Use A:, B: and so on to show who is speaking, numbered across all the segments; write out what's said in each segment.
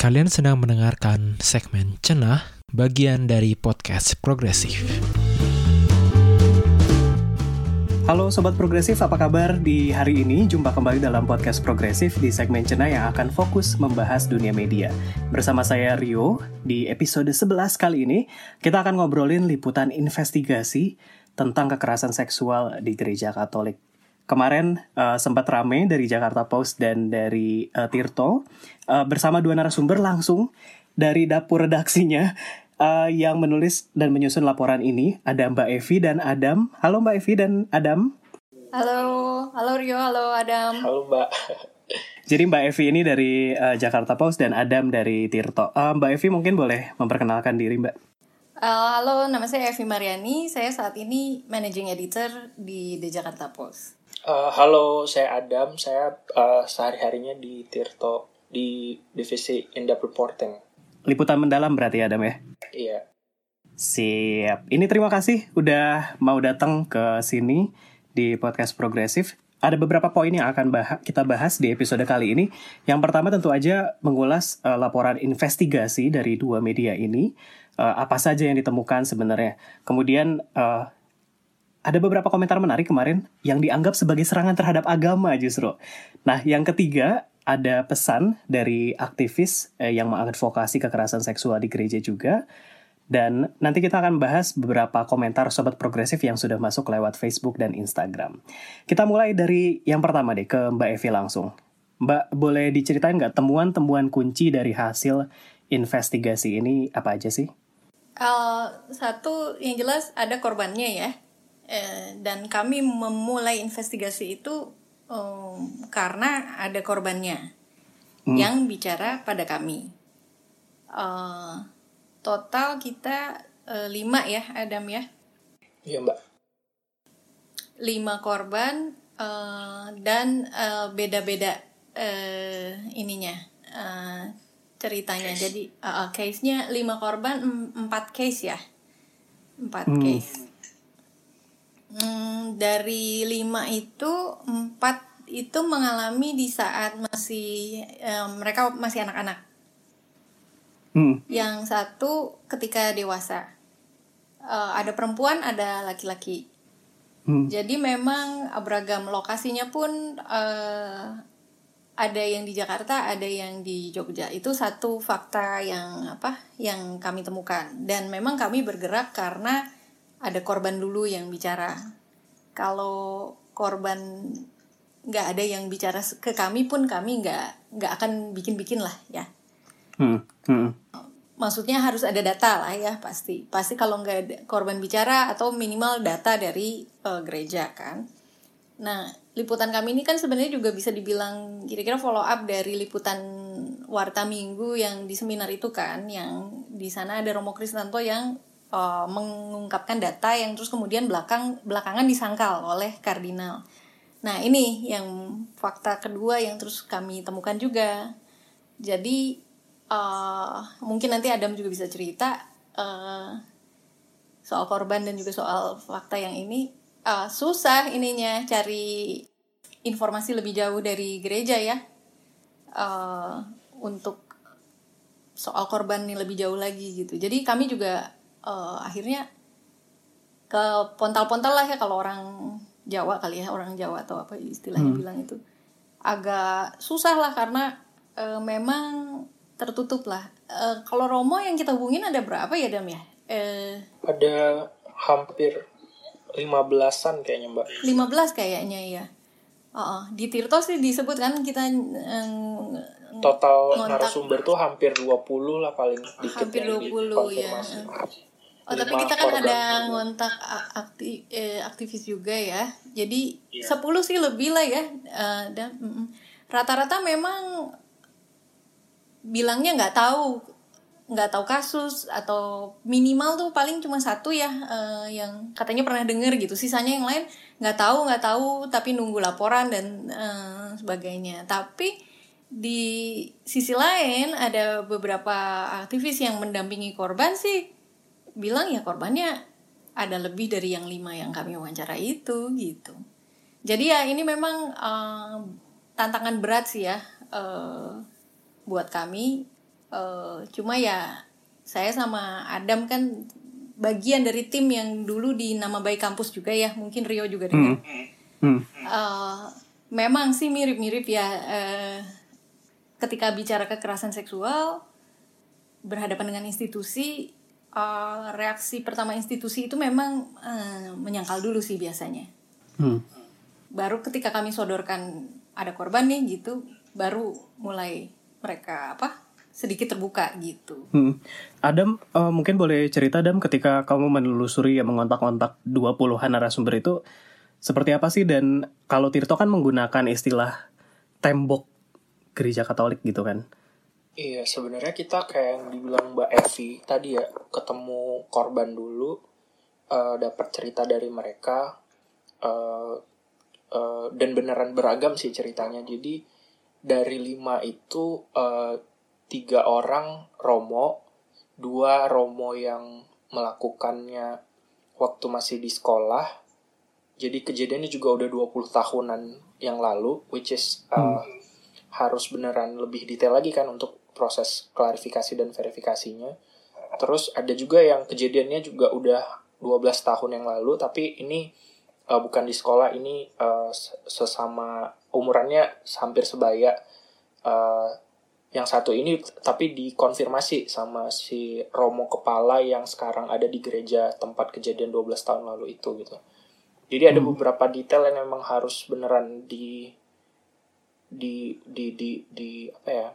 A: Kalian sedang mendengarkan segmen Cenah, bagian dari podcast Progresif.
B: Halo Sobat Progresif, apa kabar? Di hari ini jumpa kembali dalam podcast Progresif di segmen Cenah yang akan fokus membahas dunia media. Bersama saya Rio, di episode 11 kali ini kita akan ngobrolin liputan investigasi tentang kekerasan seksual di gereja Katolik kemarin uh, sempat rame dari Jakarta Post dan dari uh, Tirto uh, bersama dua narasumber langsung dari dapur redaksinya uh, yang menulis dan menyusun laporan ini ada Mbak Evi dan Adam. Halo Mbak Evi dan Adam.
C: Halo, halo Rio, halo Adam.
D: Halo Mbak.
B: Jadi Mbak Evi ini dari uh, Jakarta Post dan Adam dari Tirto. Uh, Mbak Evi mungkin boleh memperkenalkan diri Mbak.
C: Uh, halo, nama saya Evi Mariani. Saya saat ini managing editor di The Jakarta Post.
D: Uh, halo, saya Adam. Saya uh, sehari-harinya di Tirto di divisi in-depth reporting.
B: Liputan mendalam berarti Adam ya?
D: Iya.
B: Siap. Ini terima kasih udah mau datang ke sini di podcast progresif. Ada beberapa poin yang akan bah kita bahas di episode kali ini. Yang pertama tentu aja mengulas uh, laporan investigasi dari dua media ini. Uh, apa saja yang ditemukan sebenarnya. Kemudian uh, ada beberapa komentar menarik kemarin yang dianggap sebagai serangan terhadap agama justru. Nah, yang ketiga ada pesan dari aktivis eh, yang mengadvokasi kekerasan seksual di gereja juga. Dan nanti kita akan bahas beberapa komentar sobat progresif yang sudah masuk lewat Facebook dan Instagram. Kita mulai dari yang pertama deh ke Mbak Evi langsung. Mbak boleh diceritain nggak temuan-temuan kunci dari hasil investigasi ini apa aja sih?
C: Uh, satu yang jelas ada korbannya ya Eh, dan kami memulai investigasi itu um, karena ada korbannya hmm. yang bicara pada kami. Uh, total kita uh, lima ya, Adam ya.
D: Iya mbak.
C: Lima korban uh, dan beda-beda uh, ininya uh, ceritanya. Case. Jadi uh, case-nya lima korban, empat case ya, empat hmm. case. Hmm, dari lima itu empat itu mengalami di saat masih um, mereka masih anak-anak. Hmm. Yang satu ketika dewasa. Uh, ada perempuan, ada laki-laki. Hmm. Jadi memang beragam lokasinya pun uh, ada yang di Jakarta, ada yang di Jogja. Itu satu fakta yang apa? Yang kami temukan. Dan memang kami bergerak karena ada korban dulu yang bicara. Kalau korban nggak ada yang bicara ke kami pun kami nggak nggak akan bikin-bikin lah ya. Hmm. Hmm. Maksudnya harus ada data lah ya pasti. Pasti kalau nggak ada korban bicara atau minimal data dari uh, gereja kan. Nah liputan kami ini kan sebenarnya juga bisa dibilang kira-kira follow up dari liputan Warta Minggu yang di seminar itu kan, yang di sana ada Romo Kristanto yang uh, mengungkapkan data yang terus kemudian belakang belakangan disangkal oleh kardinal. Nah ini yang fakta kedua yang terus kami temukan juga. Jadi uh, mungkin nanti Adam juga bisa cerita uh, soal korban dan juga soal fakta yang ini uh, susah ininya cari informasi lebih jauh dari gereja ya uh, untuk soal korban ini lebih jauh lagi gitu. Jadi kami juga uh, akhirnya ke pontal-pontal lah ya kalau orang Jawa kali ya orang Jawa atau apa istilahnya hmm. bilang itu agak susah lah karena uh, memang tertutup lah. Uh, kalau Romo yang kita hubungin ada berapa ya Dam ya?
D: Uh, ada hampir lima belasan kayaknya mbak.
C: Lima belas kayaknya ya. Uh, uh, di Tirto sih disebut kan kita
D: um, total narasumber tuh hampir 20 lah paling dikit
C: hampir 20 ya. Oh tapi kita kan ada ngontak aktif, eh, aktivis juga ya. Jadi yeah. 10 sih lebih lah ya. Uh, dan rata-rata memang bilangnya nggak tahu nggak tahu kasus atau minimal tuh paling cuma satu ya uh, yang katanya pernah dengar gitu sisanya yang lain nggak tahu nggak tahu tapi nunggu laporan dan uh, sebagainya tapi di sisi lain ada beberapa aktivis yang mendampingi korban sih bilang ya korbannya ada lebih dari yang lima yang kami wawancara itu gitu. Jadi ya ini memang uh, tantangan berat sih ya uh, buat kami uh, cuma ya saya sama Adam kan bagian dari tim yang dulu di nama baik kampus juga ya mungkin Rio juga dengar hmm. Hmm. Uh, memang sih mirip-mirip ya uh, ketika bicara kekerasan seksual berhadapan dengan institusi uh, reaksi pertama institusi itu memang uh, menyangkal dulu sih biasanya hmm. baru ketika kami sodorkan ada korban nih gitu baru mulai mereka apa sedikit terbuka gitu.
B: Hmm. Adam, uh, mungkin boleh cerita Adam ketika kamu menelusuri ya mengontak-kontak 20-an narasumber itu seperti apa sih dan kalau Tirto kan menggunakan istilah tembok gereja Katolik gitu kan.
D: Iya, sebenarnya kita kayak yang dibilang Mbak Evi tadi ya, ketemu korban dulu, uh, dapat cerita dari mereka, uh, uh, dan beneran beragam sih ceritanya. Jadi dari lima itu uh, tiga orang Romo, dua Romo yang melakukannya waktu masih di sekolah. Jadi kejadiannya juga udah 20 tahunan yang lalu, which is uh, hmm. harus beneran lebih detail lagi kan untuk proses klarifikasi dan verifikasinya. Terus ada juga yang kejadiannya juga udah 12 tahun yang lalu, tapi ini uh, bukan di sekolah, ini uh, sesama umurannya hampir sebaya. Uh, yang satu ini tapi dikonfirmasi sama si Romo kepala yang sekarang ada di gereja tempat kejadian 12 tahun lalu itu gitu. Jadi ada hmm. beberapa detail yang memang harus beneran di di di di, di apa ya?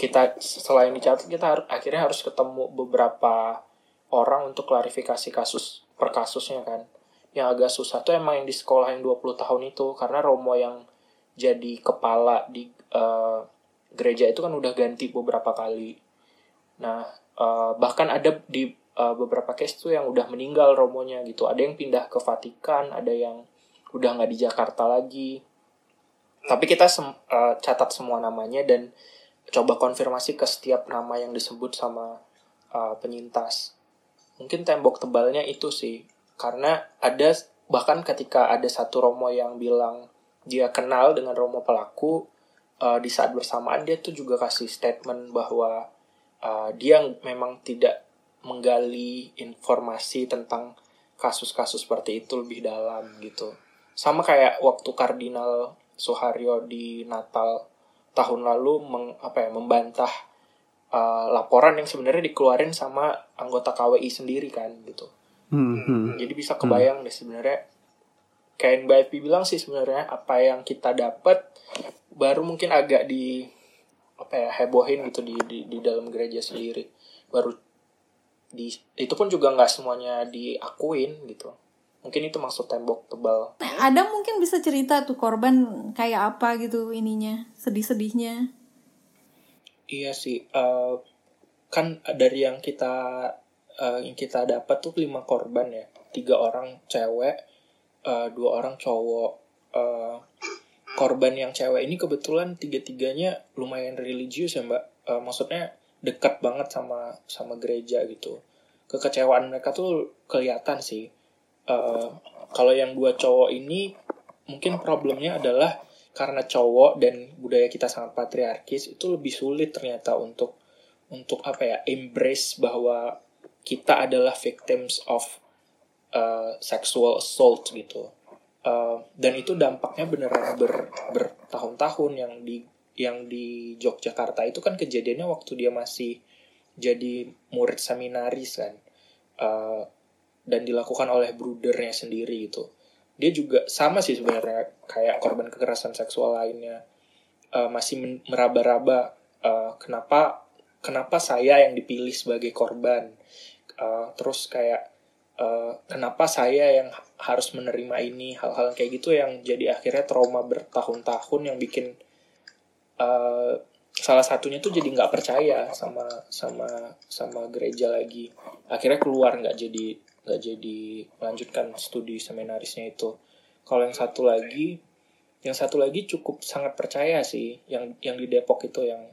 D: Kita selain dicatat kita harus akhirnya harus ketemu beberapa orang untuk klarifikasi kasus per kasusnya kan. Yang agak susah tuh emang yang di sekolah yang 20 tahun itu karena Romo yang jadi kepala di uh, gereja itu kan udah ganti beberapa kali. Nah, uh, bahkan ada di uh, beberapa case tuh yang udah meninggal romonya gitu. Ada yang pindah ke Vatikan, ada yang udah nggak di Jakarta lagi. Tapi kita sem uh, catat semua namanya dan coba konfirmasi ke setiap nama yang disebut sama uh, penyintas. Mungkin tembok tebalnya itu sih, karena ada bahkan ketika ada satu romo yang bilang dia kenal dengan romo pelaku, uh, di saat bersamaan dia tuh juga kasih statement bahwa uh, dia memang tidak menggali informasi tentang kasus-kasus seperti itu lebih dalam gitu. Sama kayak waktu Kardinal Soeharyo di Natal tahun lalu meng, apa ya membantah uh, laporan yang sebenarnya dikeluarin sama anggota KWI sendiri kan gitu. Hmm, hmm. Jadi bisa kebayang hmm. deh sebenarnya Epi bilang sih sebenarnya apa yang kita dapat baru mungkin agak di apa ya hebohin gitu di di, di dalam gereja sendiri baru di itu pun juga nggak semuanya diakuin gitu mungkin itu maksud tembok tebal.
C: Ada mungkin bisa cerita tuh korban kayak apa gitu ininya sedih-sedihnya.
D: Iya sih uh, kan dari yang kita uh, yang kita dapat tuh lima korban ya. Tiga orang cewek uh, dua orang cowok. Uh, korban yang cewek ini kebetulan tiga-tiganya lumayan religius ya mbak. Uh, maksudnya dekat banget sama sama gereja gitu. Kekecewaan mereka tuh kelihatan sih uh, kalau yang dua cowok ini mungkin problemnya adalah karena cowok dan budaya kita sangat patriarkis itu lebih sulit ternyata untuk untuk apa ya embrace bahwa kita adalah victims of uh, sexual assault gitu. Uh, dan itu dampaknya beneran ber, bertahun-tahun yang di yang di Yogyakarta. Itu kan kejadiannya waktu dia masih jadi murid seminaris kan. Uh, dan dilakukan oleh brudernya sendiri itu dia juga sama sih sebenarnya kayak korban kekerasan seksual lainnya. Uh, masih meraba-raba uh, kenapa kenapa saya yang dipilih sebagai korban? Uh, terus kayak uh, kenapa saya yang harus menerima ini? Hal-hal kayak gitu yang jadi akhirnya trauma bertahun-tahun yang bikin uh, salah satunya tuh jadi nggak percaya sama sama sama gereja lagi. Akhirnya keluar nggak jadi nggak jadi melanjutkan studi seminarisnya itu kalau yang satu lagi yang satu lagi cukup sangat percaya sih yang yang di Depok itu yang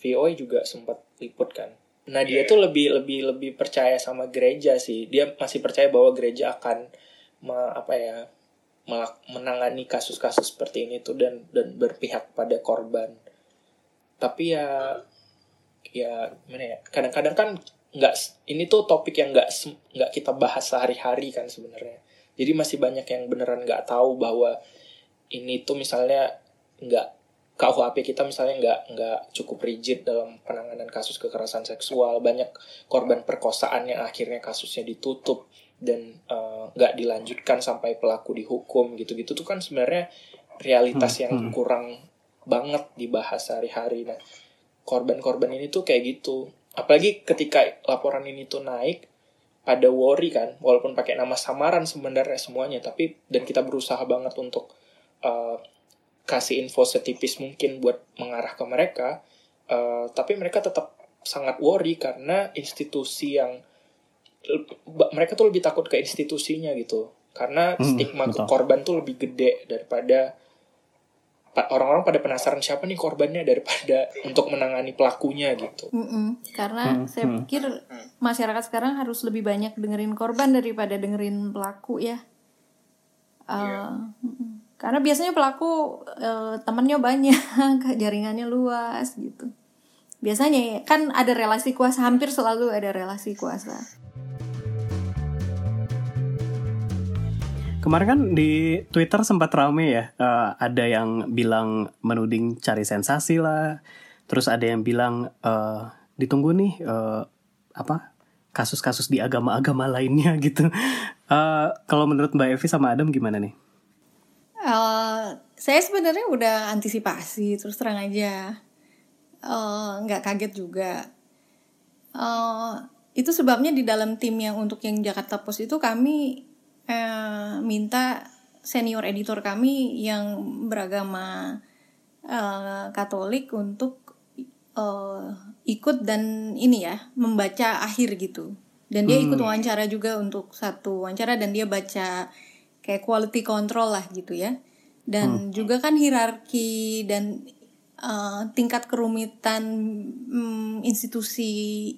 D: VOI juga sempat liput kan Nah dia yeah. tuh lebih lebih lebih percaya sama gereja sih. Dia masih percaya bahwa gereja akan me, apa ya menangani kasus-kasus seperti ini tuh dan dan berpihak pada korban. Tapi ya ya gimana ya kadang-kadang kan nggak ini tuh topik yang nggak nggak kita bahas sehari-hari kan sebenarnya. Jadi masih banyak yang beneran nggak tahu bahwa ini tuh misalnya nggak KUHP kita misalnya nggak nggak cukup rigid dalam penanganan kasus kekerasan seksual. Banyak korban perkosaan yang akhirnya kasusnya ditutup dan eh, nggak uh, dilanjutkan sampai pelaku dihukum gitu-gitu. Tuh kan sebenarnya realitas hmm, yang hmm. kurang banget dibahas sehari-hari. Nah korban-korban ini tuh kayak gitu apalagi ketika laporan ini tuh naik pada worry kan walaupun pakai nama samaran sebenarnya semuanya tapi dan kita berusaha banget untuk uh, kasih info setipis mungkin buat mengarah ke mereka uh, tapi mereka tetap sangat worry karena institusi yang mereka tuh lebih takut ke institusinya gitu karena hmm, stigma betul. korban tuh lebih gede daripada orang-orang pada penasaran siapa nih korbannya daripada untuk menangani pelakunya gitu.
C: Mm -mm. Karena hmm, saya hmm. pikir masyarakat sekarang harus lebih banyak dengerin korban daripada dengerin pelaku ya. Uh, yeah. Karena biasanya pelaku uh, temennya banyak, jaringannya luas gitu. Biasanya kan ada relasi kuasa, hampir selalu ada relasi kuasa.
B: Kemarin kan di Twitter sempat rame ya, uh, ada yang bilang menuding cari sensasi lah, terus ada yang bilang uh, ditunggu nih uh, apa kasus-kasus di agama-agama lainnya gitu. Uh, kalau menurut Mbak Evi sama Adam gimana nih?
C: Uh, saya sebenarnya udah antisipasi terus terang aja nggak uh, kaget juga uh, itu sebabnya di dalam tim yang untuk yang Jakarta Post itu kami uh, minta senior editor kami yang beragama uh, Katolik untuk uh, ikut dan ini ya membaca akhir gitu dan dia hmm. ikut wawancara juga untuk satu wawancara dan dia baca kayak quality control lah gitu ya dan hmm. juga kan hierarki dan uh, tingkat kerumitan um, institusi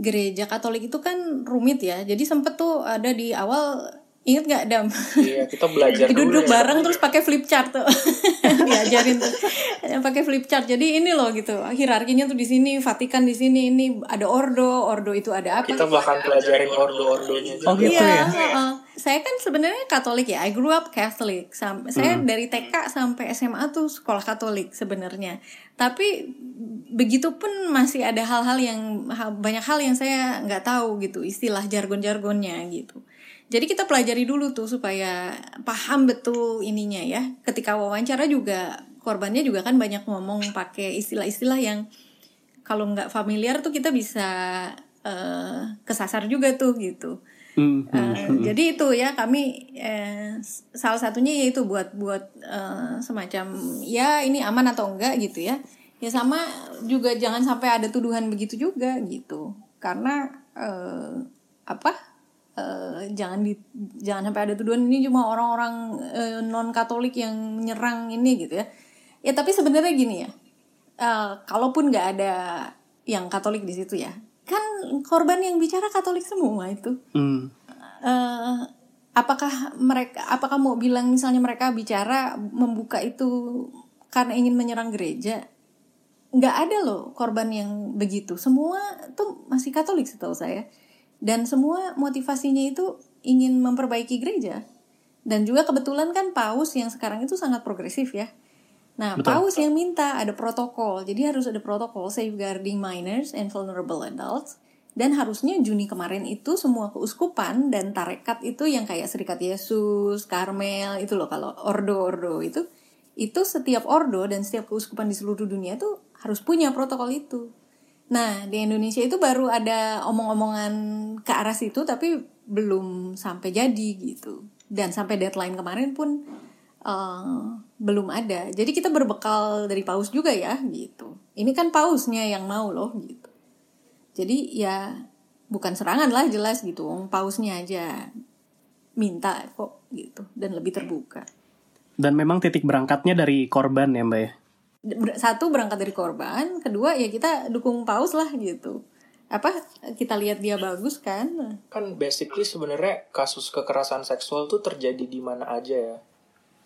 C: gereja Katolik itu kan rumit ya jadi sempet tuh ada di awal Ingat gak Dam?
D: Iya kita belajar
C: Duduk ya. bareng terus pakai flip chart tuh. Diajarin tuh. Pakai flip chart. Jadi ini loh gitu Hierarkinya tuh di sini Vatikan di sini Ini ada ordo Ordo itu ada apa?
D: Kita bahkan pelajarin ordo-ordonya
B: Oh gitu iya, ya? uh,
C: Saya kan sebenarnya Katolik ya I grew up Catholic. Sam Saya hmm. dari TK sampai SMA tuh sekolah Katolik sebenarnya. Tapi Begitupun masih ada hal-hal yang Banyak hal yang saya nggak tahu gitu Istilah jargon-jargonnya gitu jadi kita pelajari dulu tuh supaya paham betul ininya ya. Ketika wawancara juga korbannya juga kan banyak ngomong pakai istilah-istilah yang kalau nggak familiar tuh kita bisa uh, kesasar juga tuh gitu. Mm, uh, jadi itu ya kami uh, salah satunya yaitu buat buat uh, semacam ya ini aman atau enggak gitu ya. Ya sama juga jangan sampai ada tuduhan begitu juga gitu. Karena uh, apa Uh, jangan di jangan sampai ada tuduhan ini cuma orang-orang uh, eh, non Katolik yang menyerang ini gitu ya. Ya tapi sebenarnya gini ya uh, kalaupun nggak ada yang Katolik di situ ya kan korban yang bicara Katolik semua itu. Mm. uh, apakah mereka apakah mau bilang misalnya mereka bicara membuka itu karena ingin menyerang gereja? Nggak ada loh korban yang begitu. Semua tuh masih Katolik setahu saya dan semua motivasinya itu ingin memperbaiki gereja. Dan juga kebetulan kan paus yang sekarang itu sangat progresif ya. Nah, Betul. paus yang minta ada protokol. Jadi harus ada protokol safeguarding minors and vulnerable adults. Dan harusnya Juni kemarin itu semua keuskupan dan tarekat itu yang kayak Serikat Yesus, Karmel, itu loh kalau ordo-ordo itu. Itu setiap ordo dan setiap keuskupan di seluruh dunia itu harus punya protokol itu. Nah, di Indonesia itu baru ada omong-omongan ke arah situ tapi belum sampai jadi gitu. Dan sampai deadline kemarin pun uh, belum ada. Jadi kita berbekal dari paus juga ya gitu. Ini kan pausnya yang mau loh gitu. Jadi ya bukan serangan lah jelas gitu. Pausnya aja minta kok gitu dan lebih terbuka.
B: Dan memang titik berangkatnya dari korban ya Mbak ya?
C: Satu berangkat dari korban kedua ya kita dukung paus lah gitu. Apa kita lihat dia bagus kan?
D: Kan basically sebenarnya kasus kekerasan seksual tuh terjadi di mana aja ya.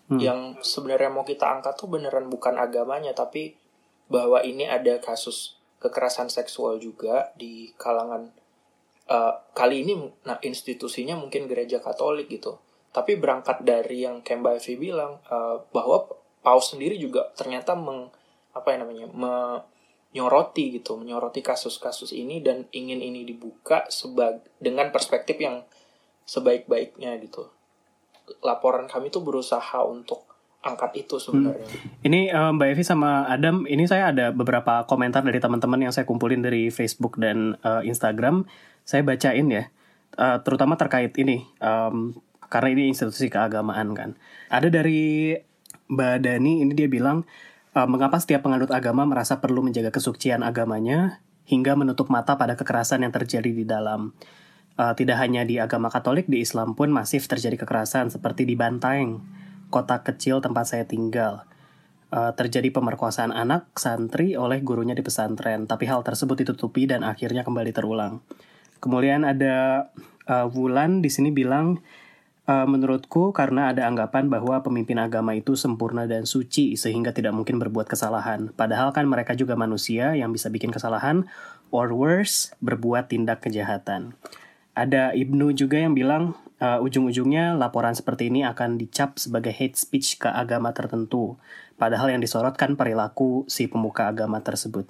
D: Hmm. yang sebenarnya mau kita angkat tuh beneran bukan agamanya tapi bahwa ini ada kasus kekerasan seksual juga di kalangan uh, kali ini nah institusinya mungkin gereja Katolik gitu. Tapi berangkat dari yang Kemba Evi bilang uh, bahwa Paus sendiri juga ternyata meng apa yang namanya menyoroti gitu menyoroti kasus-kasus ini dan ingin ini dibuka sebag dengan perspektif yang sebaik-baiknya gitu laporan kami tuh berusaha untuk angkat itu sebenarnya.
B: Hmm. Ini um, Mbak Evi sama Adam, ini saya ada beberapa komentar dari teman-teman yang saya kumpulin dari Facebook dan uh, Instagram. Saya bacain ya, uh, terutama terkait ini, um, karena ini institusi keagamaan kan. Ada dari Mbak Dani, ini dia bilang, uh, mengapa setiap penganut agama merasa perlu menjaga kesucian agamanya hingga menutup mata pada kekerasan yang terjadi di dalam. Uh, tidak hanya di agama Katolik, di Islam pun masif terjadi kekerasan seperti di Bantaeng kota kecil tempat saya tinggal. Uh, terjadi pemerkosaan anak santri oleh gurunya di pesantren, tapi hal tersebut ditutupi dan akhirnya kembali terulang. Kemudian ada Wulan di sini bilang, uh, menurutku karena ada anggapan bahwa pemimpin agama itu sempurna dan suci sehingga tidak mungkin berbuat kesalahan. Padahal kan mereka juga manusia yang bisa bikin kesalahan, or worse, berbuat tindak kejahatan. Ada Ibnu juga yang bilang, uh, ujung-ujungnya laporan seperti ini akan dicap sebagai hate speech ke agama tertentu, padahal yang disorotkan perilaku si pemuka agama tersebut.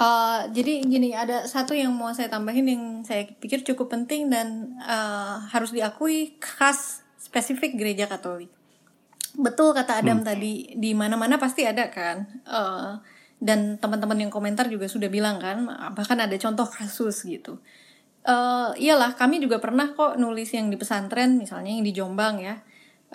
C: Uh, jadi gini ada satu yang mau saya tambahin yang saya pikir cukup penting dan uh, harus diakui khas spesifik gereja Katolik. Betul kata Adam hmm. tadi di mana-mana pasti ada kan. Uh, dan teman-teman yang komentar juga sudah bilang kan bahkan ada contoh kasus gitu uh, iyalah kami juga pernah kok nulis yang di pesantren misalnya yang di Jombang ya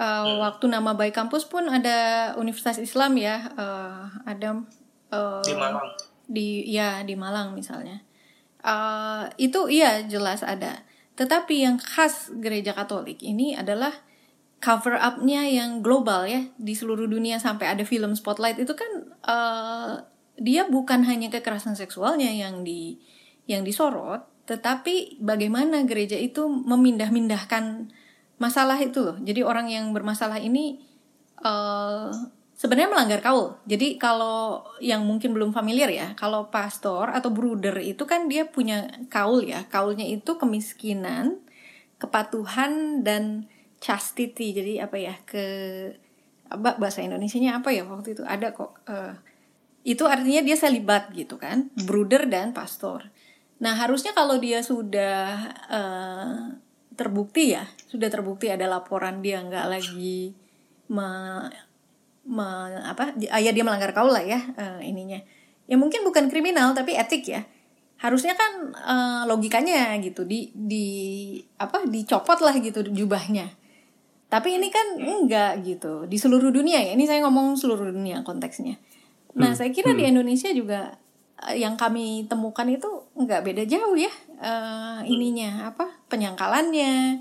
C: uh, hmm. waktu nama baik kampus pun ada Universitas Islam ya uh, ada uh,
D: di Malang
C: di ya di Malang misalnya. Uh, itu iya jelas ada. Tetapi yang khas gereja Katolik ini adalah cover up-nya yang global ya. Di seluruh dunia sampai ada film spotlight. Itu kan uh, dia bukan hanya kekerasan seksualnya yang di yang disorot tetapi bagaimana gereja itu memindah-mindahkan masalah itu loh. Jadi orang yang bermasalah ini uh, sebenarnya melanggar kaul. Jadi kalau yang mungkin belum familiar ya, kalau pastor atau bruder itu kan dia punya kaul ya. Kaulnya itu kemiskinan, kepatuhan dan chastity. Jadi apa ya ke bahasa Indonesia-nya apa ya waktu itu ada kok. Uh, itu artinya dia selibat gitu kan, bruder dan pastor. Nah harusnya kalau dia sudah uh, terbukti ya, sudah terbukti ada laporan dia nggak lagi me, me, apa, ya dia melanggar kaul lah ya uh, ininya. Ya mungkin bukan kriminal tapi etik ya. Harusnya kan uh, logikanya gitu di di apa dicopot lah gitu jubahnya. Tapi ini kan enggak gitu di seluruh dunia ya. Ini saya ngomong seluruh dunia konteksnya. Nah, hmm. saya kira hmm. di Indonesia juga Eh, yang kami temukan itu nggak beda jauh ya uh, ininya apa penyangkalannya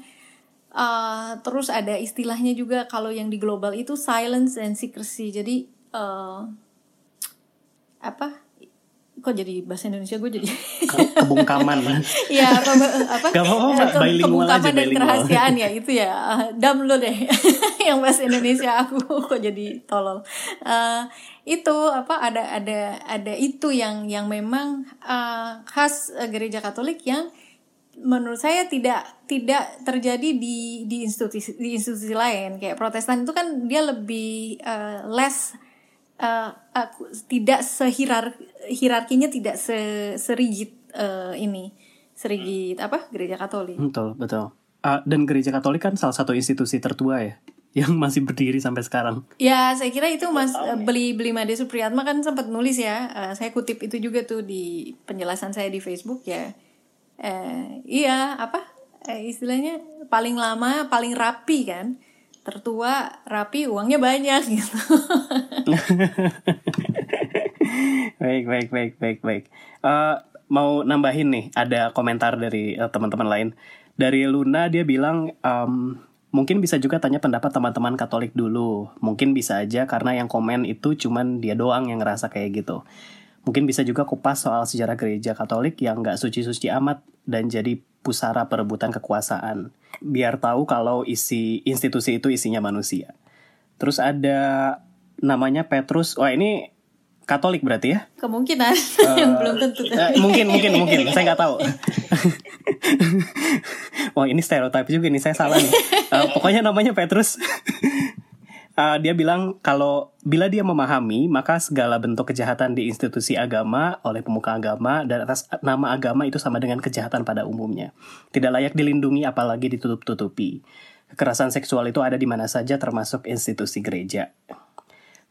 C: uh, terus ada istilahnya juga kalau yang di global itu silence and secrecy. Jadi uh, apa? Kok jadi bahasa Indonesia? Gue jadi
B: kebungkaman.
C: Ya apa apa?
B: Gak apa -apa, ke,
C: kebungkaman dan kerahasiaan ya itu ya. Dam lo deh. Yang bahasa Indonesia aku kok jadi tolol. Uh, itu apa ada ada ada itu yang yang memang uh, khas uh, gereja Katolik yang menurut saya tidak tidak terjadi di di institusi di institusi lain kayak Protestan itu kan dia lebih uh, less uh, aku tidak sehirar hierarkinya tidak se serigid uh, ini serigid apa gereja Katolik
B: betul betul uh, dan gereja Katolik kan salah satu institusi tertua ya yang masih berdiri sampai sekarang.
C: Ya, saya kira itu Mas beli beli Made Supriyatma kan sempat nulis ya. Uh, saya kutip itu juga tuh di penjelasan saya di Facebook ya. Uh, iya, apa? Uh, istilahnya paling lama, paling rapi kan? Tertua rapi uangnya banyak gitu.
B: Baik baik baik baik baik. Uh, mau nambahin nih ada komentar dari uh, teman-teman lain. Dari Luna dia bilang um, mungkin bisa juga tanya pendapat teman-teman Katolik dulu. Mungkin bisa aja karena yang komen itu cuman dia doang yang ngerasa kayak gitu mungkin bisa juga kupas soal sejarah gereja Katolik yang nggak suci-suci amat dan jadi pusara perebutan kekuasaan biar tahu kalau isi institusi itu isinya manusia. Terus ada namanya Petrus. Wah ini Katolik berarti ya?
C: Kemungkinan uh, belum tentu.
B: Uh, mungkin mungkin mungkin saya nggak tahu. Wah ini stereotip juga nih saya salah nih. Uh, pokoknya namanya Petrus. uh, dia bilang kalau bila dia memahami maka segala bentuk kejahatan di institusi agama oleh pemuka agama dan atas nama agama itu sama dengan kejahatan pada umumnya. Tidak layak dilindungi apalagi ditutup-tutupi. Kekerasan seksual itu ada di mana saja termasuk institusi gereja.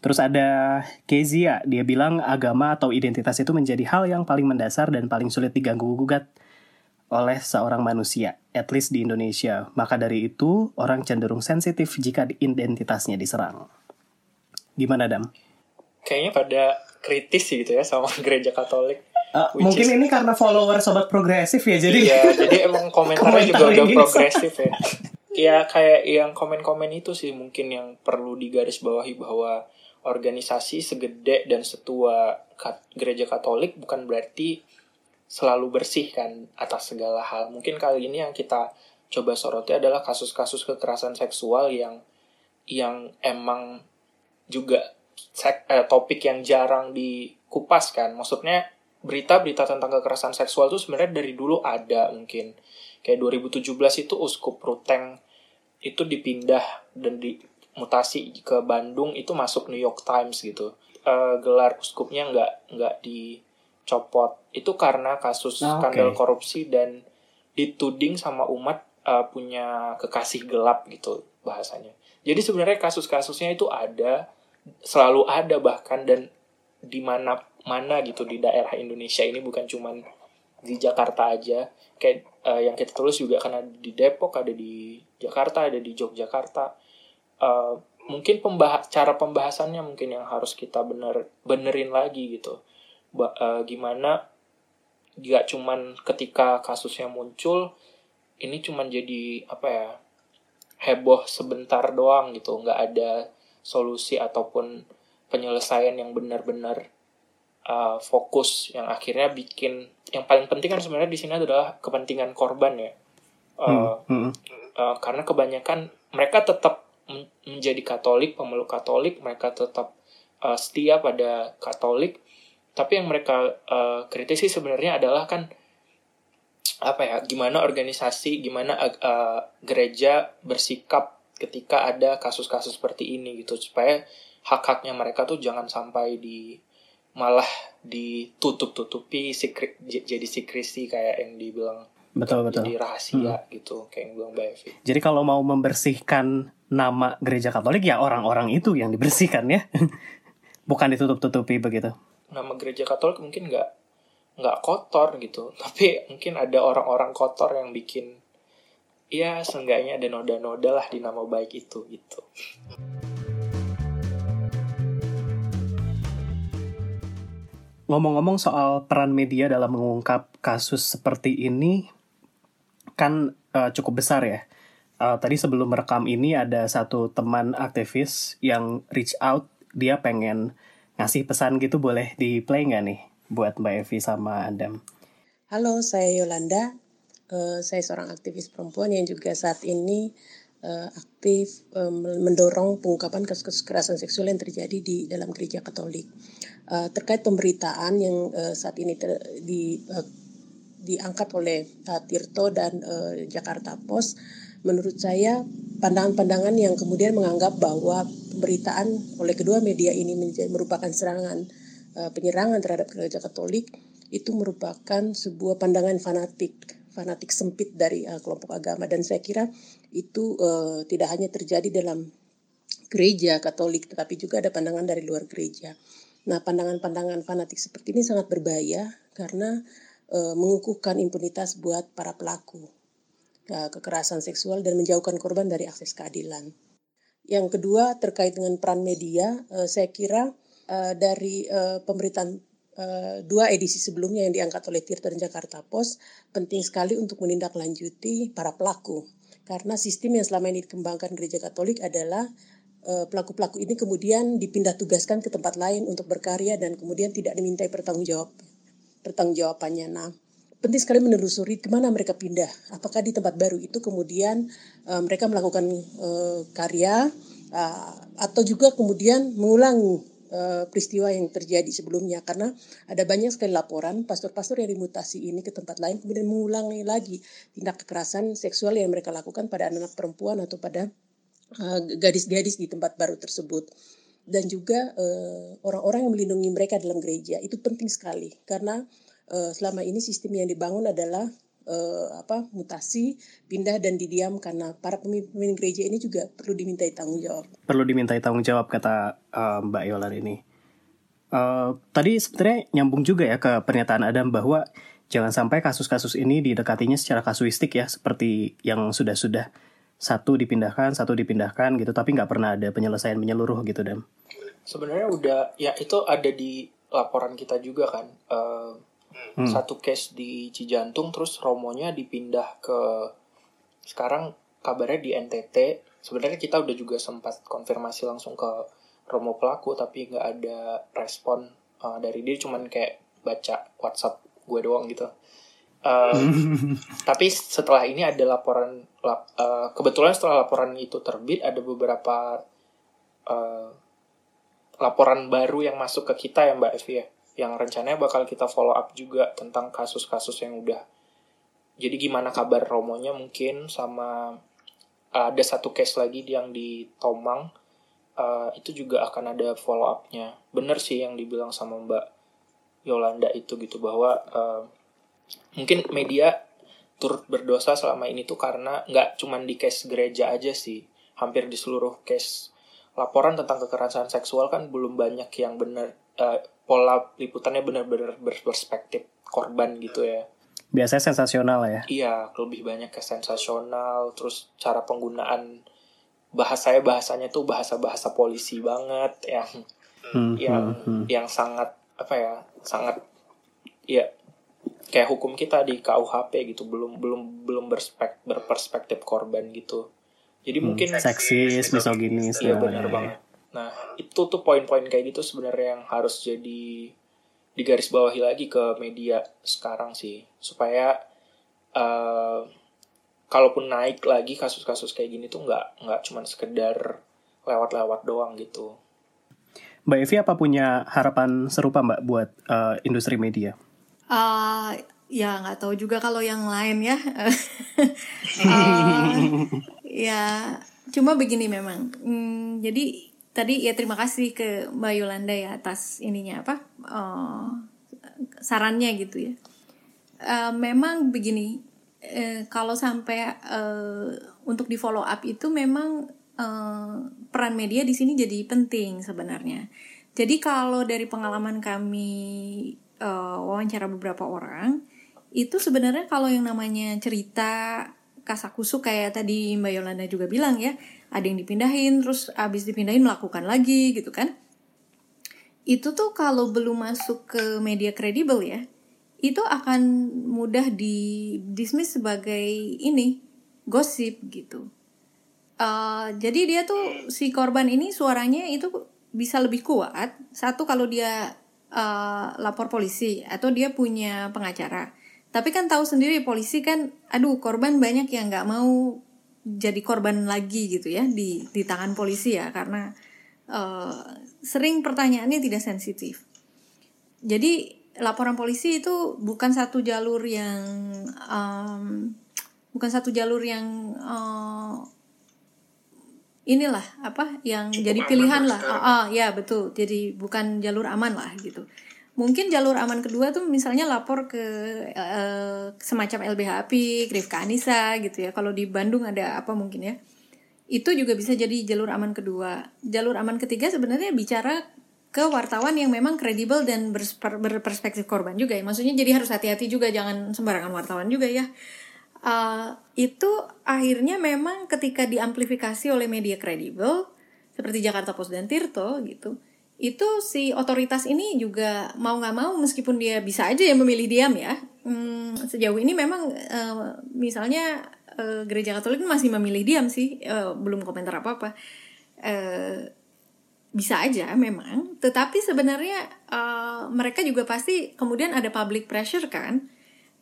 B: Terus ada Kezia, dia bilang agama atau identitas itu menjadi hal yang paling mendasar dan paling sulit diganggu-gugat oleh seorang manusia, at least di Indonesia. Maka dari itu, orang cenderung sensitif jika identitasnya diserang. Gimana, Dam?
D: Kayaknya pada kritis sih gitu ya sama gereja Katolik.
B: Uh, mungkin is... ini karena follower sobat progresif ya, jadi
D: Iya, jadi emang komentarnya juga udah progresif ya. ya kayak yang komen-komen itu sih mungkin yang perlu digarisbawahi bahwa organisasi segede dan setua gereja Katolik bukan berarti selalu bersih kan atas segala hal. Mungkin kali ini yang kita coba soroti adalah kasus-kasus kekerasan seksual yang yang emang juga sek, eh, topik yang jarang dikupas kan. Maksudnya berita-berita tentang kekerasan seksual itu sebenarnya dari dulu ada mungkin. Kayak 2017 itu Uskup Ruteng itu dipindah dan di mutasi ke Bandung itu masuk New York Times gitu uh, gelar uskupnya nggak nggak dicopot itu karena kasus oh, skandal korupsi dan dituding sama umat uh, punya kekasih gelap gitu bahasanya. Jadi sebenarnya kasus-kasusnya itu ada selalu ada bahkan dan di mana mana gitu di daerah Indonesia ini bukan cuman di Jakarta aja. Kayak uh, yang kita tulis juga karena di Depok ada di Jakarta ada di Yogyakarta. Uh, mungkin pembahas cara pembahasannya mungkin yang harus kita bener benerin lagi gitu uh, gimana gak cuman ketika kasusnya muncul ini cuman jadi apa ya heboh sebentar doang gitu nggak ada solusi ataupun penyelesaian yang benar-benar uh, fokus yang akhirnya bikin yang paling penting kan sebenarnya di sini adalah kepentingan korban ya uh, hmm. Hmm. Uh, karena kebanyakan mereka tetap menjadi Katolik, pemeluk Katolik, mereka tetap uh, setia pada Katolik. Tapi yang mereka uh, kritisi sebenarnya adalah kan apa ya, gimana organisasi, gimana uh, gereja bersikap ketika ada kasus-kasus seperti ini gitu supaya hak-haknya mereka tuh jangan sampai di malah ditutup-tutupi sikri, jadi sikrisi kayak yang dibilang
B: betul betul
D: jadi rahasia hmm. gitu kayak yang bilang Mbak Evi.
B: Jadi kalau mau membersihkan nama gereja Katolik ya orang-orang itu yang dibersihkan ya, bukan ditutup-tutupi begitu.
D: Nama gereja Katolik mungkin nggak nggak kotor gitu, tapi mungkin ada orang-orang kotor yang bikin ya seenggaknya ada noda-noda lah di nama baik itu gitu.
B: Ngomong-ngomong soal peran media dalam mengungkap kasus seperti ini, kan uh, cukup besar ya. Uh, tadi sebelum merekam ini ada satu teman aktivis yang reach out, dia pengen ngasih pesan gitu boleh di play nggak nih buat Mbak Evi sama Adam?
E: Halo, saya Yolanda. Uh, saya seorang aktivis perempuan yang juga saat ini uh, aktif um, mendorong pengungkapan kasus kekerasan seksual yang terjadi di dalam gereja Katolik. Uh, terkait pemberitaan yang uh, saat ini di uh, diangkat oleh Tirto dan uh, Jakarta Post, menurut saya pandangan-pandangan yang kemudian menganggap bahwa pemberitaan oleh kedua media ini merupakan serangan uh, penyerangan terhadap gereja Katolik itu merupakan sebuah pandangan fanatik fanatik sempit dari uh, kelompok agama dan saya kira itu uh, tidak hanya terjadi dalam gereja Katolik tetapi juga ada pandangan dari luar gereja. Nah, pandangan-pandangan fanatik seperti ini sangat berbahaya karena e, mengukuhkan impunitas buat para pelaku kekerasan seksual dan menjauhkan korban dari akses keadilan. Yang kedua terkait dengan peran media, e, saya kira e, dari e, pemberitaan dua edisi sebelumnya yang diangkat oleh Tirta dan Jakarta Post penting sekali untuk menindaklanjuti para pelaku karena sistem yang selama ini dikembangkan gereja Katolik adalah pelaku-pelaku ini kemudian dipindah tugaskan ke tempat lain untuk berkarya dan kemudian tidak dimintai pertanggungjawab pertanggungjawabannya. Nah, penting sekali menelusuri ke mana mereka pindah. Apakah di tempat baru itu kemudian uh, mereka melakukan uh, karya uh, atau juga kemudian mengulangi uh, peristiwa yang terjadi sebelumnya? Karena ada banyak sekali laporan pastor-pastor yang dimutasi ini ke tempat lain kemudian mengulangi lagi tindak kekerasan seksual yang mereka lakukan pada anak-anak perempuan atau pada uh, gadis-gadis di tempat baru tersebut. Dan juga orang-orang uh, yang melindungi mereka dalam gereja itu penting sekali. Karena selama ini sistem yang dibangun adalah uh, apa mutasi, pindah dan didiam karena para pemimpin gereja ini juga perlu dimintai tanggung jawab.
B: Perlu dimintai tanggung jawab kata uh, Mbak Yolan ini. Uh, tadi sebenarnya nyambung juga ya ke pernyataan Adam bahwa jangan sampai kasus-kasus ini didekatinya secara kasuistik ya seperti yang sudah-sudah satu dipindahkan, satu dipindahkan gitu, tapi nggak pernah ada penyelesaian menyeluruh gitu, Dam.
D: Sebenarnya udah, ya itu ada di laporan kita juga kan. Uh, hmm. satu case di Cijantung terus Romonya dipindah ke sekarang kabarnya di NTT sebenarnya kita udah juga sempat konfirmasi langsung ke Romo pelaku tapi nggak ada respon uh, dari dia cuman kayak baca WhatsApp gue doang gitu. Uh, tapi setelah ini ada laporan uh, kebetulan setelah laporan itu terbit ada beberapa uh, laporan baru yang masuk ke kita ya Mbak Evi ya yang rencananya bakal kita follow up juga tentang kasus-kasus yang udah. Jadi gimana kabar Romonya mungkin sama uh, ada satu case lagi yang di Tomang uh, itu juga akan ada follow upnya. Bener sih yang dibilang sama Mbak Yolanda itu gitu bahwa uh, mungkin media turut berdosa selama ini tuh karena nggak cuman di case gereja aja sih hampir di seluruh case. Laporan tentang kekerasan seksual kan belum banyak yang benar uh, pola liputannya benar-benar berperspektif korban gitu ya.
B: Biasanya sensasional ya.
D: Iya, lebih banyak ke sensasional, terus cara penggunaan bahasanya bahasanya tuh bahasa-bahasa polisi banget yang hmm, yang hmm, hmm. yang sangat apa ya, sangat ya kayak hukum kita di KUHP gitu, belum belum belum berspek, berperspektif korban gitu. Jadi hmm, mungkin
B: seksis, misoginis,
D: iya benar banget. Nah, itu tuh poin-poin kayak gitu sebenarnya yang harus jadi digarisbawahi lagi ke media sekarang sih supaya uh, kalaupun naik lagi kasus-kasus kayak gini tuh nggak nggak cuma sekedar lewat-lewat doang gitu.
B: Mbak Evi apa punya harapan serupa Mbak buat uh, industri media?
C: Uh, ya nggak tahu juga kalau yang lain ya. uh, ya cuma begini memang. Hmm, jadi tadi ya terima kasih ke Mbak Yolanda ya atas ininya apa uh, sarannya gitu ya. Uh, memang begini uh, kalau sampai uh, untuk di follow up itu memang uh, peran media di sini jadi penting sebenarnya. Jadi kalau dari pengalaman kami uh, wawancara beberapa orang itu sebenarnya kalau yang namanya cerita kasakusu kayak tadi Mbak Yolanda juga bilang ya ada yang dipindahin terus abis dipindahin melakukan lagi gitu kan. Itu tuh kalau belum masuk ke media kredibel ya itu akan mudah di dismiss sebagai ini gosip gitu. Uh, jadi dia tuh si korban ini suaranya itu bisa lebih kuat. Satu kalau dia uh, lapor polisi atau dia punya pengacara tapi kan tahu sendiri polisi kan aduh korban banyak yang nggak mau jadi korban lagi gitu ya di di tangan polisi ya karena uh, sering pertanyaannya tidak sensitif. Jadi laporan polisi itu bukan satu jalur yang um, bukan satu jalur yang uh, inilah apa yang Cukup jadi pilihan lah. Ah, ah ya betul. Jadi bukan jalur aman lah gitu mungkin jalur aman kedua tuh misalnya lapor ke uh, semacam LBH API, Rifka Anissa gitu ya. Kalau di Bandung ada apa mungkin ya. Itu juga bisa jadi jalur aman kedua. Jalur aman ketiga sebenarnya bicara ke wartawan yang memang kredibel dan berperspektif korban juga ya. Maksudnya jadi harus hati-hati juga jangan sembarangan wartawan juga ya. Uh, itu akhirnya memang ketika diamplifikasi oleh media kredibel seperti Jakarta Post dan Tirto gitu itu si otoritas ini juga mau nggak mau meskipun dia bisa aja ya memilih diam ya hmm, sejauh ini memang uh, misalnya uh, gereja Katolik masih memilih diam sih uh, belum komentar apa apa uh, bisa aja memang tetapi sebenarnya uh, mereka juga pasti kemudian ada public pressure kan.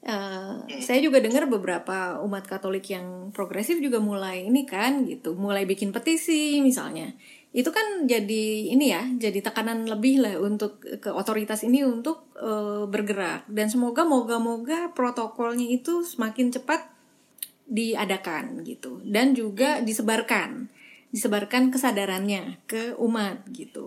C: Uh, saya juga dengar beberapa umat Katolik yang progresif juga mulai ini kan gitu, mulai bikin petisi misalnya itu kan jadi ini ya jadi tekanan lebih lah untuk ke otoritas ini untuk uh, bergerak. Dan semoga moga-moga protokolnya itu semakin cepat diadakan gitu. Dan juga disebarkan disebarkan kesadarannya ke umat gitu.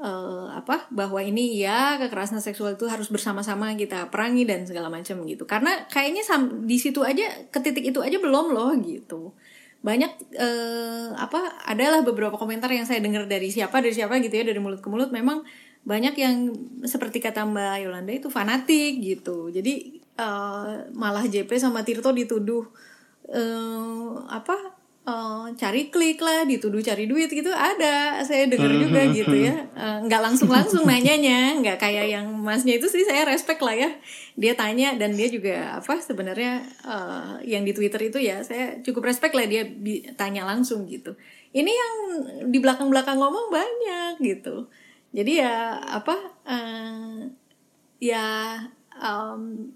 C: Uh, apa bahwa ini ya kekerasan seksual itu harus bersama-sama kita perangi dan segala macam gitu. Karena kayaknya di situ aja ke titik itu aja belum loh gitu banyak uh, apa adalah beberapa komentar yang saya dengar dari siapa dari siapa gitu ya dari mulut ke mulut. Memang banyak yang seperti kata Mbak Yolanda itu fanatik gitu. Jadi uh, malah JP sama Tirto dituduh uh, apa uh, cari klik lah dituduh cari duit gitu ada. Saya dengar juga mm-hmm. gitu ya. Uh, nggak langsung langsung nanyanya nggak kayak yang masnya itu sih saya respect lah ya. Dia tanya dan dia juga apa sebenarnya uh, yang di twitter itu ya saya cukup respect lah dia tanya langsung gitu. Ini yang di belakang belakang ngomong banyak gitu. Jadi ya apa uh, ya um,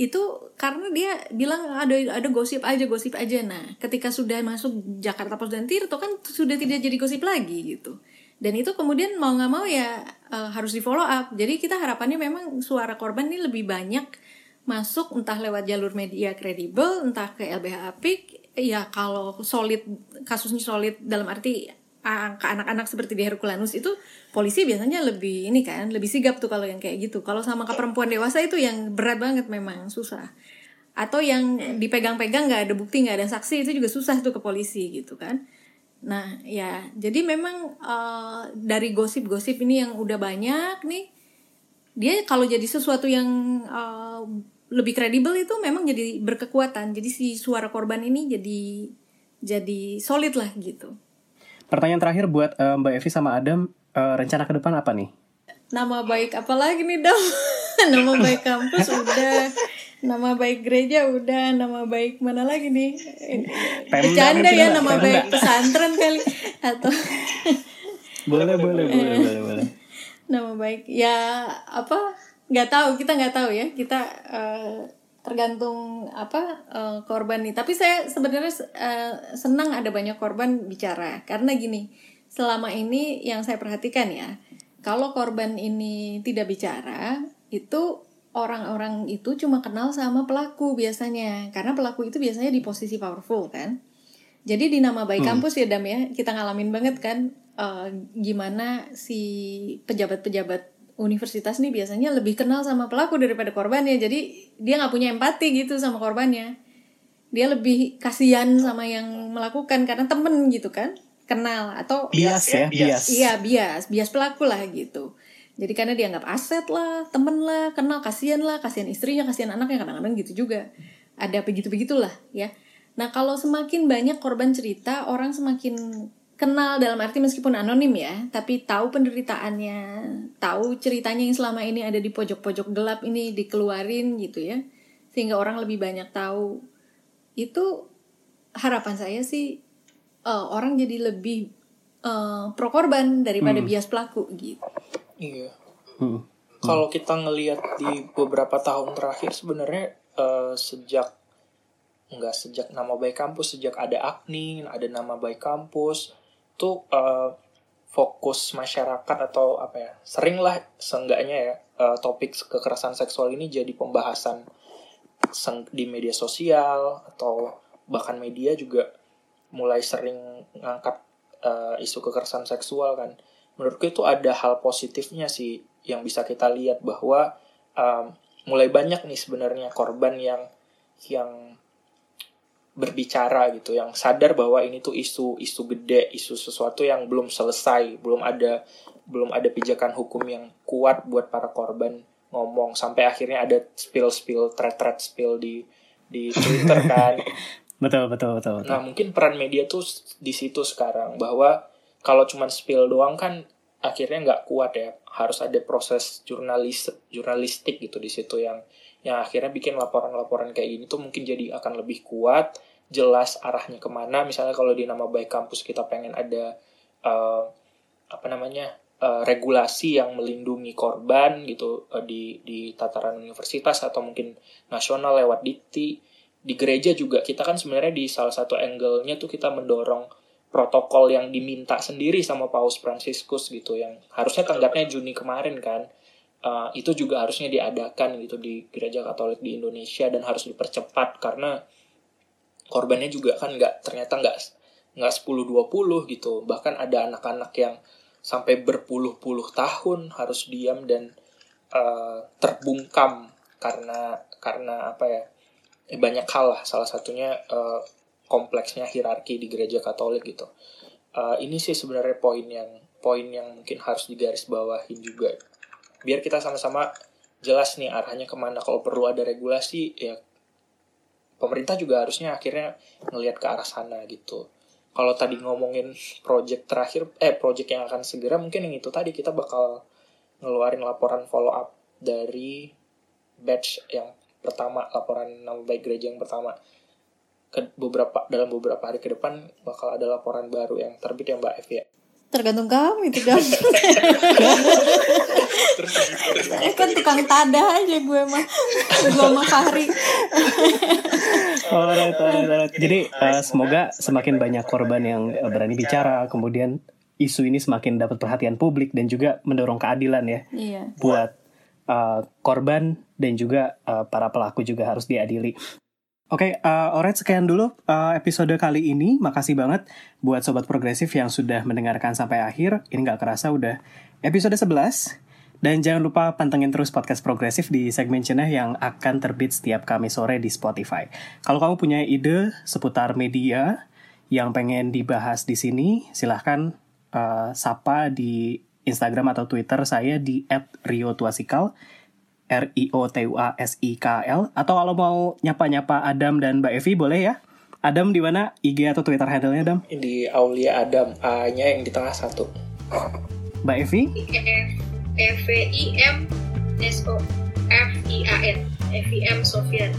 C: itu karena dia bilang ada ada gosip aja gosip aja. Nah ketika sudah masuk Jakarta Post dan Tirto kan sudah tidak jadi gosip lagi gitu. Dan itu kemudian mau nggak mau ya uh, harus di follow up. Jadi kita harapannya memang suara korban ini lebih banyak masuk entah lewat jalur media kredibel entah ke LBH Apik. Ya kalau solid kasusnya solid dalam arti angka anak-anak seperti di Herculanus itu polisi biasanya lebih ini kan lebih sigap tuh kalau yang kayak gitu. Kalau sama ke perempuan dewasa itu yang berat banget memang susah. Atau yang dipegang-pegang nggak ada bukti nggak ada saksi itu juga susah tuh ke polisi gitu kan. Nah ya jadi memang uh, dari gosip-gosip ini yang udah banyak nih dia kalau jadi sesuatu yang uh, lebih kredibel itu memang jadi berkekuatan. Jadi si suara korban ini jadi jadi solid lah gitu
B: Pertanyaan terakhir buat uh, Mbak Evi sama Adam, uh, rencana ke depan apa nih?
C: Nama baik apa lagi nih Dam? nama baik kampus udah, nama baik gereja udah, nama baik mana lagi nih? Bercanda ya nama Pemda. baik pesantren kali atau
B: boleh boleh boleh boleh boleh.
C: Nama baik ya apa? Gak tahu kita nggak tahu ya kita. Uh, tergantung apa uh, korban nih. Tapi saya sebenarnya uh, senang ada banyak korban bicara. Karena gini selama ini yang saya perhatikan ya kalau korban ini tidak bicara itu orang-orang itu cuma kenal sama pelaku biasanya. Karena pelaku itu biasanya di posisi powerful kan? Jadi di nama baik hmm. kampus ya dam ya kita ngalamin banget kan uh, gimana si pejabat-pejabat universitas nih biasanya lebih kenal sama pelaku daripada korbannya. Jadi dia nggak punya empati gitu sama korbannya. Dia lebih kasihan sama yang melakukan karena temen gitu kan kenal atau
B: bias ya bias.
C: iya bias bias pelaku lah gitu. Jadi karena dia anggap aset lah temen lah kenal kasihan lah kasihan istrinya kasihan anaknya kadang-kadang gitu juga. Ada begitu begitulah ya. Nah kalau semakin banyak korban cerita orang semakin kenal dalam arti meskipun anonim ya, tapi tahu penderitaannya, tahu ceritanya yang selama ini ada di pojok-pojok gelap ini dikeluarin gitu ya, sehingga orang lebih banyak tahu. Itu harapan saya sih uh, orang jadi lebih uh, pro korban daripada hmm. bias pelaku gitu.
D: Iya. Hmm. Kalau kita ngelihat di beberapa tahun terakhir sebenarnya uh, sejak enggak sejak nama baik kampus sejak ada Aknin ada nama baik kampus itu uh, fokus masyarakat atau apa ya seringlah seenggaknya ya uh, topik kekerasan seksual ini jadi pembahasan di media sosial atau bahkan media juga mulai sering ngangkat uh, isu kekerasan seksual kan. Menurutku itu ada hal positifnya sih yang bisa kita lihat bahwa um, mulai banyak nih sebenarnya korban yang yang berbicara gitu yang sadar bahwa ini tuh isu isu gede isu sesuatu yang belum selesai belum ada belum ada pijakan hukum yang kuat buat para korban ngomong. Sampai akhirnya ada spill spill thread thread spill di di Twitter kan.
B: Betul, betul betul betul.
D: Nah mungkin peran media tuh di situ sekarang bahwa kalau cuma spill doang kan akhirnya nggak kuat ya. Harus ada proses jurnalis jurnalistik gitu di situ yang yang akhirnya bikin laporan-laporan kayak gini tuh mungkin jadi akan lebih kuat jelas arahnya ke mana. Misalnya kalau di nama baik kampus kita pengen ada uh, apa namanya uh, regulasi yang melindungi korban gitu uh, di di tataran universitas atau mungkin nasional lewat dikti. Di gereja juga kita kan sebenarnya di salah satu angle-nya tuh kita mendorong protokol yang diminta sendiri sama Paus Franciscus gitu yang harusnya tanggapnya Juni kemarin kan. Uh, itu juga harusnya diadakan gitu di gereja Katolik di Indonesia dan harus dipercepat karena korbannya juga kan nggak ternyata nggak nggak 10-20 gitu bahkan ada anak-anak yang sampai berpuluh-puluh tahun harus diam dan uh, terbungkam karena karena apa ya eh, banyak hal lah salah satunya uh, kompleksnya hierarki di gereja Katolik gitu. Uh, ini sih sebenarnya poin yang poin yang mungkin harus digarisbawahin juga. Biar kita sama-sama jelas nih arahnya ke mana. Kalau perlu ada regulasi ya pemerintah juga harusnya akhirnya ngelihat ke arah sana gitu. Kalau tadi ngomongin project terakhir, eh project yang akan segera mungkin yang itu tadi kita bakal ngeluarin laporan follow up dari batch yang pertama, laporan nama baik gereja yang pertama ke beberapa dalam beberapa hari ke depan bakal ada laporan baru yang terbit ya Mbak Evi ya.
C: Tergantung kamu itu kan. eh kan tukang tada aja gue mah. Gue mah Fahri.
B: alright, alright, alright. Jadi uh, semoga semakin banyak korban yang uh, berani bicara, kemudian isu ini semakin dapat perhatian publik dan juga mendorong keadilan ya.
C: Iya.
B: Buat uh, korban dan juga uh, para pelaku juga harus diadili. Oke, okay, uh, alright sekian dulu uh, episode kali ini. Makasih banget buat sobat progresif yang sudah mendengarkan sampai akhir. Ini nggak kerasa udah episode 11. Dan jangan lupa pantengin terus podcast progresif di segmen cenah yang akan terbit setiap Kamis sore di Spotify. Kalau kamu punya ide seputar media yang pengen dibahas di sini, silahkan uh, sapa di Instagram atau Twitter saya di @riotuasikal. R I O T U A S I K L atau kalau mau nyapa-nyapa Adam dan Mbak Evi boleh ya. Adam di mana IG atau Twitter handle-nya Adam?
D: Di Aulia Adam, A-nya yang di tengah satu.
B: Mbak Evi?
F: E V I M S O F I A N. F I M Sofian.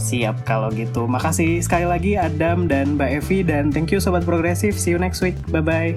B: Siap kalau gitu. Makasih sekali lagi Adam dan Mbak Evi dan thank you sobat progresif. See you next week. Bye bye.